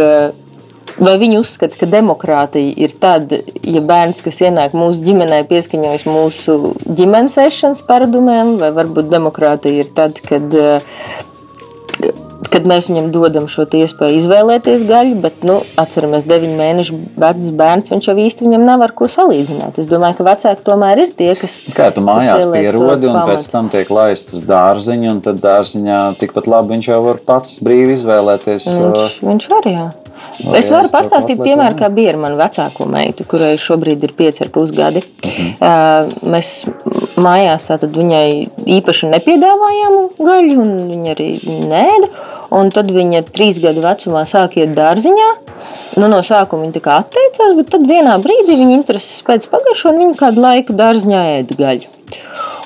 Vai viņi uzskata, ka demokrātija ir tad, ja bērns, kas ienāk mūsu ģimenē, pieskaņojas mūsu ģimenes ēšanas paradumiem, vai varbūt demokrātija ir tad, kad kad mēs viņam dodam šo iespēju izvēlēties gaļu, bet nu, atceramies, 9 mēnešu vecs bērns, viņš jau īsti viņam nav ar ko salīdzināt. Es domāju, ka vecāki tomēr ir tie, kas. Kā tu mājās pierodi, un pēc tam tiek laists uz dārziņu, un tad dārziņā tikpat labi viņš jau var pats brīvi izvēlēties. Viņš, viņš var, jā. Vai Es varu pastāstīt, piemēram, kā bija ar manu vecāko meitu, kurai šobrīd ir 5,5 gadi. Mhm. Uh, mēs mājās viņai īpaši nepiedāvājām gaļu, un viņa arī nēda. Un tad viņa trīs gadu vecumā sāk iet dārziņā. Nu, no sākuma viņa atteicās, bet tad vienā brīdī viņa intereses pēc pagaršo, un viņa kādu laiku dārziņā ēda gaļu.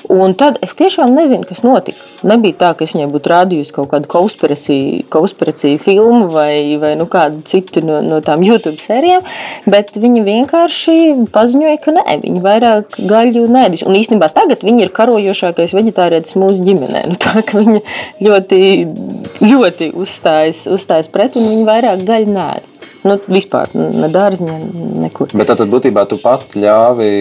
Un tad es tiešām nezinu, kas notika. Nebija tā, ka es viņai būtu rādījusi kaut kādu konspirāciju, filmu vai, vai nu kādu citu no, no tām YouTube sērijām, bet viņa vienkārši paziņoja, ka nē, viņa vairāk gaļu nēdīs. Un īstenībā tagad viņa ir karojošākais veģetārietis mūsu ģimenē. Nu, tā ka viņa ļoti, ļoti uzstājas, uzstājas pret un viņa vairāk gaļu nēd. Nu, vispār ne dārziņā, nekur. Bet tad būtībā tu pat ļāvi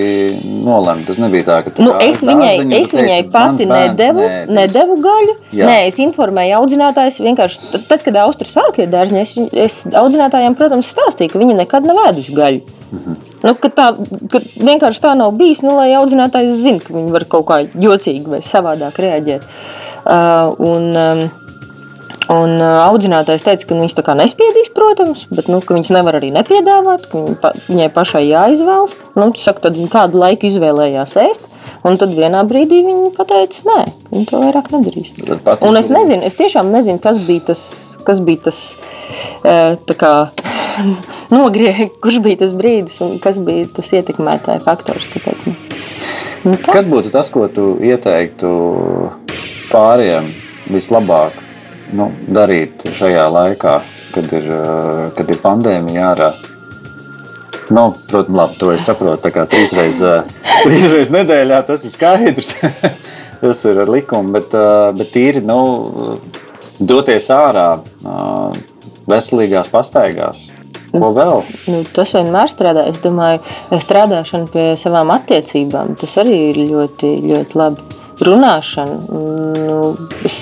nolemt. Tas nebija tā, ka tu Nu, es viņai, dārziņu, es viņai teici, pati "Mans bērns nedevu, neēdīs." nedevu gaļu. Jā. Nē, es informēju audzinātājus. Vienkārši tad, kad Austrija sāk iet dārziņā, es, es audzinātājiem, protams, stāstīju, ka viņi nekad nav ēduši gaļu. Mhm. Nu, ka tā ka vienkārši tā nav bijis, nu, lai audzinātājs zinātu, ka viņi var kaut kā jocīgi vai savādāk reaģēt. Uh, un, um, Un uh, audzinātājs teica, ka viņš tā kā nespiedīs, protams, bet nu, viņš nevar arī nepiedāvāt, ka viņa pa, viņai pašai jāizvēlas. Nu, saka, tad kādu laiku izvēlējās ēst, un tad vienā brīdī viņa pateica, nē, viņa to vairāk nedarīs. Un es nezinu, es tiešām nezinu, kas bija tas, kas bija tas tā kā, nogrie, kurš bija tas brīdis un kas bija tas ietekmētāja faktors. Tāpēc, nu, nu, tā. Kas būtu tas, ko tu ieteiktu pāriem vislabāk nu, darīt šajā laikā, kad ir, eh, kad ir pandēmija ārā? Nu, protams, labi, to es saprotu. Trīsreiz, eh, trīsreiz nedēļā tas ir skaidrs. tas ir ar likumu, bet, eh, bet tīri nu, doties ārā veselīgās pastaigās. Ko vēl? Nu, tas vienmēr strādā. Es domāju, strādāšana pie savām attiecībām. Tas arī ir ļoti, ļoti labi. Runāšana. Nu, es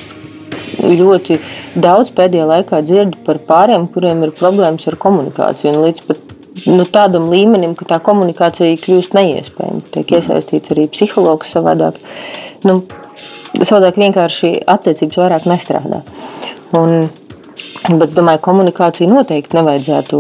ļoti daudz pēdējā laikā dzirdu par pāriem, kuriem ir problēmas ar komunikāciju. Un līdz pat nu, tādam līmenim, ka tā komunikācija kļūst neiespējama. Tiek iesaistīts arī psihologs savādāk. Nu, savādāk vienkārši attiecības vairāk nestrādā. Un, Bet es domāju, ka komunikāciju noteikti nevajadzētu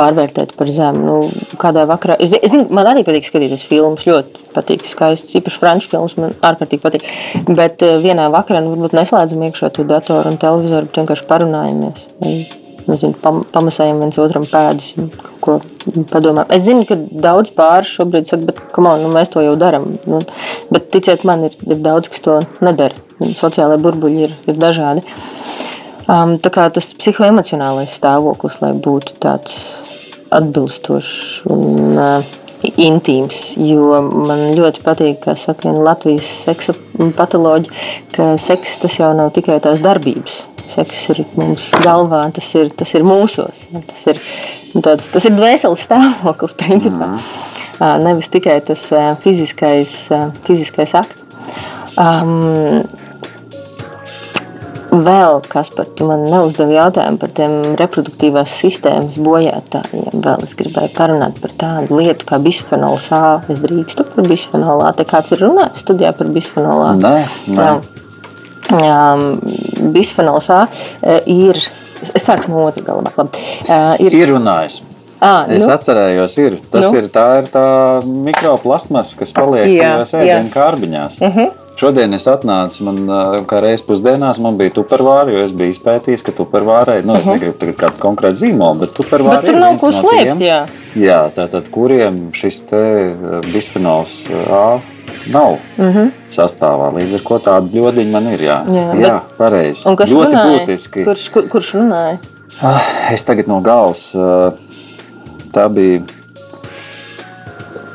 pārvērtēt par zemu. Nu, kādā vakarā, es, es zinu, man arī patīk skatīties filmas, ļoti patīk, skaists, īpaši franču filmas, man ārkārtīgi patīk. Bet eh, vienā vakarā nu, varbūt neslēdzam iekšā to datoru un televizoru, bet vienkārši parunājamies. Nezinu, pam, pamasējam viens otram pēdas, ko padomājam. Es zinu, ka daudz pāri šobrīd saka, bet on, nu, mēs to jau darām. Nu, bet ticiet man, ir, ir daudz, kas to nedara. Sociālai burbuļi ir, ir dažādi. Um, tā kā tas psihoemocionālais stāvoklis, lai būtu tāds atbilstošs un uh, intīms. Jo man ļoti patīk, kā saka viena Latvijas seksa patoloģija, ka seks tas jau nav tikai tās darbības. Seks ir mums galvā, tas ir, tas ir mūsos. Tas ir, tāds, tas ir dvēseles stāvoklis, principā. Mm. Nevis tikai tas uh, fiziskais, uh, fiziskais akts. Um, Vēl kas par to man neuzdevi jautājumu par tiem reproduktīvās sistēmas bojātājiem. Vēl es gribēju parunāt par tādu lietu kā bisfenols A. Es drīkstu par bisfenolu A. Te kāds ir runājis studijā par bisfenolu A? Nē, nē. Jā. Jā, bisfenols A eh, ir. Es sāku no otras galvā. Labi. Eh, Ir, Ir runājis. à, Es nu, atcerējos, ir. Tas Nu? ir tā, ir tā mikroplasmas, kas paliek Jā, tajās jā. ēdienu kārbiņās. Uh -huh. Šodien es atnācu, man kā reizes pusdienās man bija tupervāri, jo es biju izpētījis, ka tupervārai, nu, es uh -huh. negribu tagad kādu konkrētu zīmolu, bet tupervāri Bet tur nav ko no slēpt, tiem, jā. Jā, tātad kuriem šis te bisfenols A nav uh -huh. sastāvā. Līdz ar to tādu bļodiņu man ir. Jā, Mhm. Jā, jā bet- pareizi. un kas Ļoti runāja? būtiski. Kurš, kur, kurš runāja? Ah, Es tagad no galvas. Tā bija.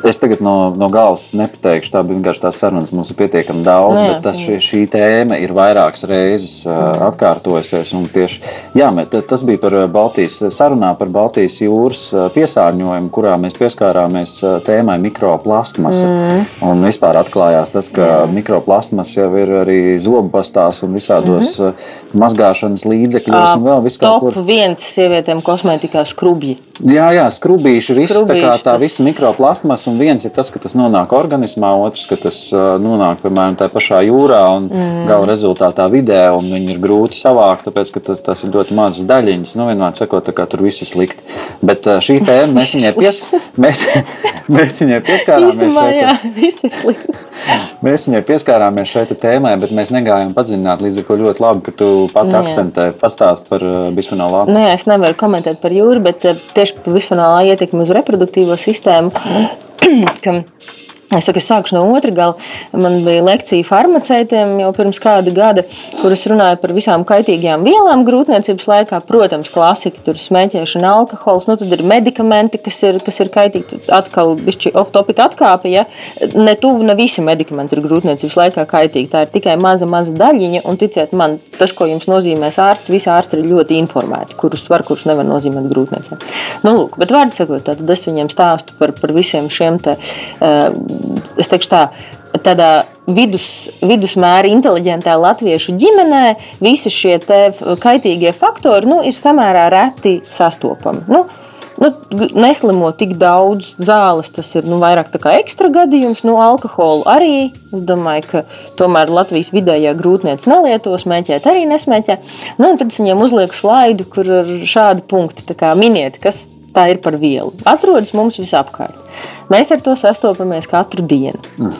Es tagad no, no galvas nepateikšu, tā bija vienkārši tā sarunas. Mums ir pietiekami daudz, Nu jā, bet tas, šī, šī tēma ir vairākas reizes uh, atkārtojusies. un Tieši, jā, tas bija par Baltijas sarunā par Baltijas jūras piesārņojumu, kurā mēs pieskārāmies tēmai mikroplastmasa. Mm. Un vispār atklājās tas, ka mikroplastmas jau ir arī zobpastās un visādos mm -hmm. mazgāšanas līdzekļos un vēl Top kur. viens sievietēm kosmētikā skrubji. Jā, jā, skrubīši, viss tā kā tā tas- visa mikroplasmas un viens ir tas, ka tas nonāk organismā, otrs, ka tas nonāk piemēram tajā pašā jūrā un mm. gala rezultātā vidē, un viņi ir grūti savākt, tāpēc ka tas, tas ir ļoti mazas daļiņas. Nu, vienmēr sakot, tā kā tur viss ir slikti. Bet šī tēma mēs viņai, pies, mēs, mēs viņai pieskārāmies. Īsumā, šeit, jā, viss ir slikti. Mēs viņai pieskārāmies šeit tēmai, bet mēs negājām padziļināt. Līdz ar to ļoti labi, ka tu pati nu, akcentē, pastāst par bisfenolu A. Nē, nu es nevaru komentēt par jūru, bet tieši par bisfenolu A ietekmi uz reproduktīvo sistēmu. Es, saku, es sākušu no otras gala. Man bija lekcija farmaceitiem jau pirms kāda gada, kuras runāja par visām kaitīgajām vielām grūtniecības laikā. Protams, klasika, tur smēķēšana, alkohols, nu tad ir medikamenti, kas ir, kas ir kaitīgi. Atkal bišķi off-topic atkāpe, ja ne tuvu, ne visi medikamenti ir grūtniecības laikā kaitīgi. Tā ir tikai maza, maza daļiņa, un ticiet man, tas, ko jums nozīmēs ārsts, visi ārsti ir ļoti informēti, kurus var, kurus nevar nozīmēt grūtniecē. Nu, lūk, bet vārdu sakot, tad es viņiem stāstu par, par visiem šiem te. Uh, es teikšu tā, tādā vidus, vidusmēra inteliģentā latviešu ģimenē visi šie kaitīgie faktori nu, ir samērā reti sastopami. Nu, Nu, neslimo tik daudz zāles, tas ir nu, vairāk kā ekstra gadījums. Nu, alkoholu arī. Es domāju, ka tomēr Latvijas vidējā grūtniece nelieto, smēķēt arī nesmēķē. Nu, tad viņiem uzliek slaidu, kur ir šādi punkti, miniet, kas tā ir par vielu. Atrodas mums visapkārt. Mēs ar to sastopamies katru dienu. Mm.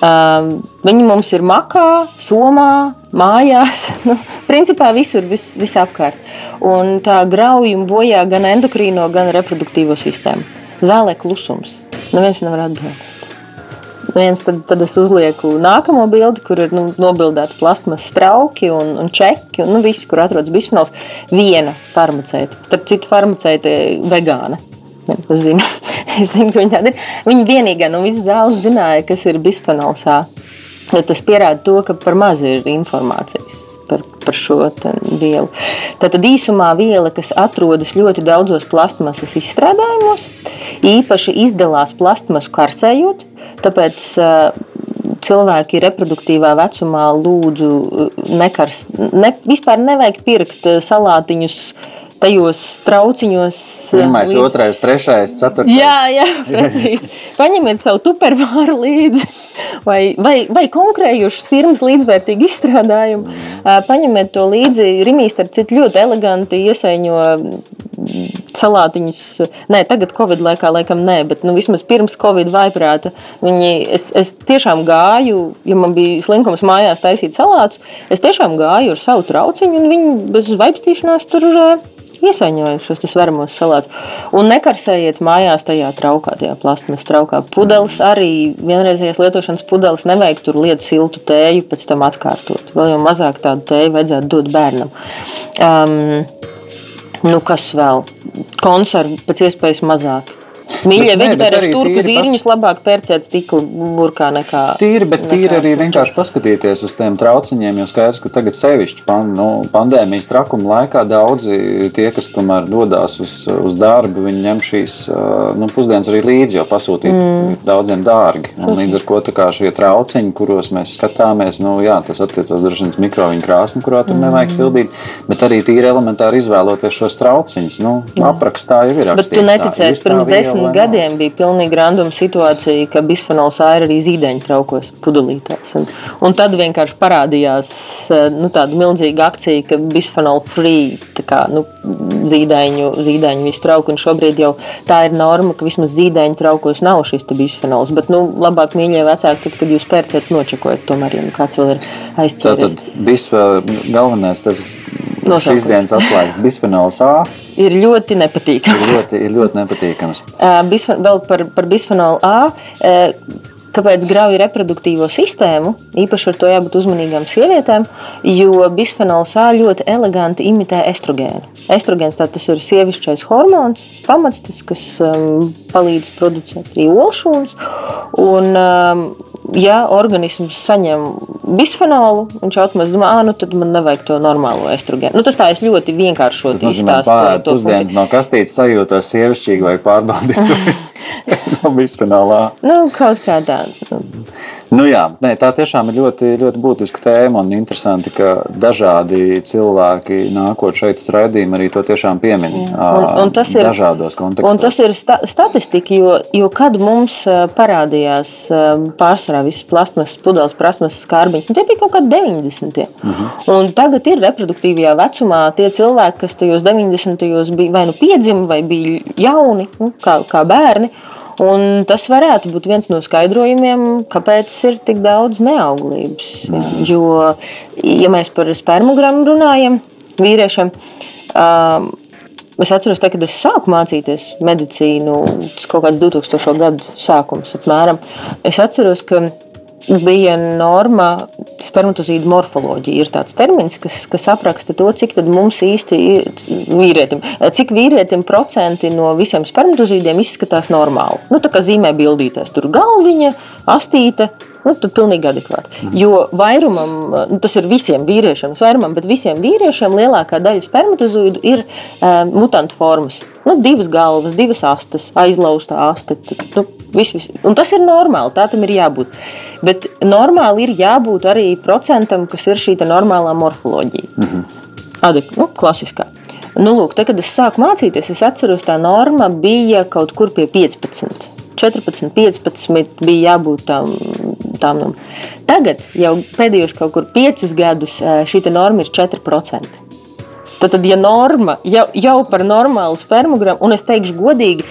Um, viņi mums ir makā, somā, mājās, nu, principā visur, vis, visapkārt. Un tā grauj un bojā gan endokrīno, gan reproduktīvo sistēmu. Zālē klusums. Neviens nevar atbildēt. Viens, tad, tad es uzlieku nākamo bildi, kur ir nu, nobildēti plasmas trauki un, un čeki. Un, nu, visi, kur atrodas bisfenols, viena farmaceita. Starp citu, farmaceita vegāna. Es zinu, es zinu, ka viņa tāda ir. Viņa vienīgā no visas zāles zināja, kas ir bisfenols A. Tas pierāda to, ka par maz ir informācijas par, par šo vielu. Tātad īsumā viela, kas atrodas ļoti daudzos plastmasas izstrādājumos, īpaši izdalās plastmasu karsējot. Tāpēc cilvēki reproduktīvā vecumā lūdzu nekars, ne, vispār nevajag pirkt salātiņus tajos trauciņos. Pirmais, līdz... otrais, trešais, ceturtais. Jā, jā, precīzi. Paņemiet savu tupervāru līdzi vai, vai, vai konkrējušas firmas līdzvērtīgu izstrādājumu. Mm. Paņemiet to līdzi. Rimīs, starp citu, ļoti eleganti iesaiņo salātiņus. Nē, tagad Covid laikā laikam nē, bet nu, vismaz pirms Covid vaiprāta. Viņi, es, es tiešām gāju, ja man bija slinkums mājās taisīt salātus, es tiešām gāju ar savu trauciņu un viņi bez vaipstīšanās tur iesaņoju šos svaramos salātus. Un nekarsējiet mājās tajā traukā, tajā plasmas traukā. Pudeles arī vienreizējās lietošanas pudeles nevajag tur liet siltu tēju, pēc tam atkārtot. Vēl jau mazāk tādu tēju vajadzētu dot bērnam. Um, nu, kas vēl? Konservu pēc iespējas mazāk. Mīļie veģetārieši turku zīriņus pas... labāk pērciet stikla burkā nekā. Tīri, bet tīri nekā arī vienkārši paskatīties uz tiem trauciņiem, jo skaidrs, ka tagad sevišķi pan, nu, pandēmijas trakuma laikā daudzi tie, kas tomēr dodās uz, uz darbu, viņi ņem šīs nu, pusdienas arī līdzi, jo pasūtīt mm. daudziem dārgi. Un līdz ar kā šie trauciņi, kuros mēs skatāmies, nu, jā, tas attiecas droši vien uz mikroviņu krāsni, kurā tur mm. nevajag sildīt, bet arī tīri elementāri izvēloties šos trauciņus. Nu, aprakstā jau ir rakstīts. Bet tu neticēsi pirms desmit desmit gadiem bija pilnīgi randuma situācija, ka bisfenols A ir arī zīdaiņu traukos, pudelītēs. Un, un tad vienkārši parādījās eh, nu, tāda milzīga akcija, ka bisfenols free kā, nu, zīdaiņu, zīdaiņu visu trauku. Un šobrīd jau tā ir norma, ka vismaz zīdaiņu traukos nav šis bisfenols. Bet nu, labāk mīļie vecāki, tad, kad jūs pērcat, nočakojat tomēr, ja nu kāds vēl ir aizķēries. Tātad bisfenols galvenais tas Nosaukums. šīs dienas atslēgas bisfenols A ir ļoti nepatīkams. Ir ļoti, ir ļoti nepatīkams. Uh, bisfen, vēl par, par bisfenolu A. Uh, Kāpēc grauj reproduktīvo sistēmu? Īpaši ar to jābūt uzmanīgām sievietēm, jo bisfenols A ļoti eleganti imitē estrogēnu. Estrogēns tas ir sievišķais hormons, pamats, tas, kas um, palīdz producēt arī olšūnas. Un, um, ja organisms saņem bisfenolu. Viņš automātiski domā, ah, nu tad man nevajag to normālo estrogēnu. Nu, tas tā es ļoti vienkāršot Tas izstāstu pār to pusdienas no kastītes sajūtos sievišķīgi vai pārbaudīt no bisfenolā. Nu, kaut kā tā. Nu jā, nē, tā tiešām ir ļoti, ļoti būtiska tēma un interesanti, ka dažādi cilvēki nākot šeit uz raidījumu arī to tiešām piemin Un, un tas ir, dažādos kontekstos. un tas ir sta statistika, jo, jo kad mums parādījās pārsvarā visas plasmasas, pudeles, plasmasas skārbiņas, nu, tie bija kaut kādi 90. Uh. -huh. Un tagad ir reproduktīvajā vecumā tie cilvēki, kas tajos 90. bija vai nu piedzimi, vai bija jauni, nu, kā, kā bērni. Un tas varētu būt viens no skaidrojumiem, kāpēc ir tik daudz neauglības. Jā. Jo, ja mēs par spermogramu runājam, vīriešiem, um, es atceros, te, kad es sāku mācīties medicīnu, tas kaut kāds 2000. gadu sākums apmēram. Es atceros, ka bija norma spermatozīdu morfoloģija. Ir tāds termins, kas, kas apraksta to, cik mums īsti ir vīrietim, cik vīrietim procenti no visiem spermatozīdiem izskatās normāli. Nu, tā kā zīmē bildītēs, tur galviņa, astīte. Nu, tad pilnīgi adekvāti. Jo vairumam, nu, tas ir visiem vīriešiem, vairumam, bet visiem vīriešiem lielākā daļa spermatozoīdu ir uh, mutantu formas. Nu, divas galvas, divas astes, aizlausta aste. Nu, vis, vis. Un tas ir normāli, tā tam ir jābūt. Bet normāli ir jābūt arī procentam, kas ir šī normālā morfoloģija. Mm -hmm. Adek, nu, klasiskā. Nu, lūk, te, kad es sāku mācīties, es atceros, tā norma bija kaut kur pie 15. 14, 15 bija jābūt tam. Tam. Tagad, jau pēdējos kaut kur 5 gadus, šī norma ir 4%. Tad, tad ja norma jau, jau par normālu spermogramu, un es teikšu godīgi,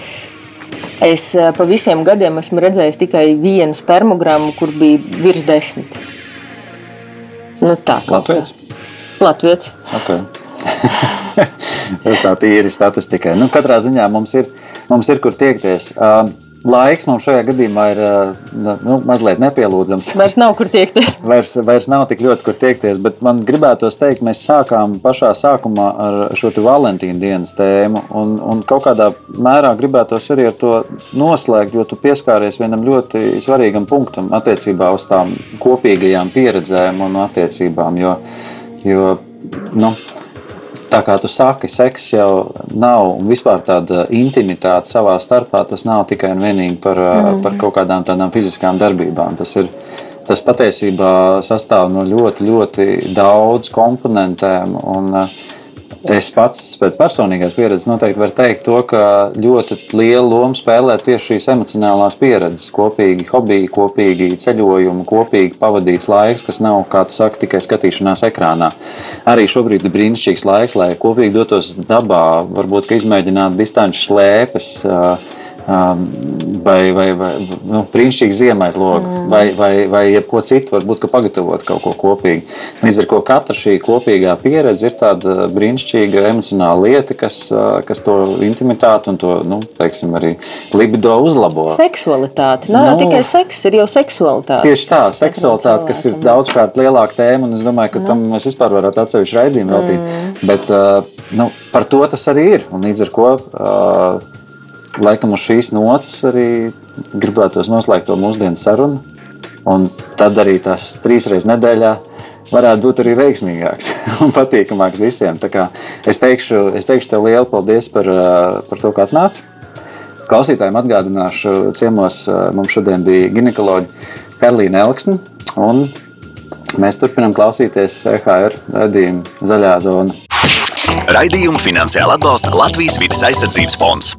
es pa visiem gadiem esmu redzējis tikai vienu spermogramu, kur bija virs desmit. Nu, tā kā Latvijas? Latvijas. Okay. Tas tā tīri statistikai. Nu, katrā ziņā mums ir, mums ir kur tiekties. Uh, Laiks mums šajā gadījumā ir uh, nu, mazliet nepielūdzams. Vairs nav kur tiekties. Vairs, vairs nav tik ļoti, kur tiekties, bet man gribētos teikt, mēs sākām pašā sākumā ar šo Valentīna dienas tēmu. Un, un kaut kādā mērā gribētos arī ar to noslēgt, jo tu pieskāries vienam ļoti svarīgam punktam attiecībā uz tām kopīgajām pieredzēm un attiecībām. Jo, jo, nu, Tā kā tu saki, seks jau nav un vispār tāda intimitāte savā starpā. Tas nav tikai un vienīgi par, mm. par kaut kādām tādām fiziskām darbībām. Tas, ir, tas patiesībā sastāv no ļoti, ļoti daudz komponentiem. Un, Es pats pēc personīgās pieredzes noteikti varu teikt, to, ka ļoti lielu lomu spēlē tieši šīs emocionālās pieredzes, kopīgi hobiji, kopīgi ceļojumi, kopīgi pavadīts laiks, kas nav, kā tu saki, tikai skatīšanās ekrānā. Arī šobrīd ir brīnišķīgs laiks, lai kopīgi dotos dabā, varbūt izmēģinātu distanču slēpes vai, vai, vai nu, brīnišķīgi ziemaizlogu, mm. vai, vai, vai jebko citu, varbūt pagatavot kaut ko kopīgi. Līdz ar to katra šī kopīgā pieredze ir tāda brīnišķīga emocionāla lieta, kas, kas to intimitāti un to nu, teiksim, arī libido uzlabo. Seksualitāte. Nav nu, jau tikai seks, ir jau seksualitāte. Tieši tā, seksualitāte, kas ir daudzkārt lielāka tēma, un es domāju, ka nu. tam mēs vispār varētu atsevišķu raidījumu veltīt. Mm. Bet nu, par to tas arī ir. Un līdz ar to laikam uz šīs nots arī gribētos noslēgt to mūsdienu sarunu. Un tad arī tas trīs reizes nedēļā varētu būt arī veiksmīgāks un patīkamāks visiem. Es teikšu, es teikšu tev lielu paldies par, par to, ka atnāci. Klausītājiem atgādināšu, ciemos mums šodien bija ginekoloģija Karlīna Elksne. Mēs turpinām klausīties EHR raidījumu Zaļā zona. Raidījumu finansiāli atbalsta Latvijas vidas aizsardzības fonds.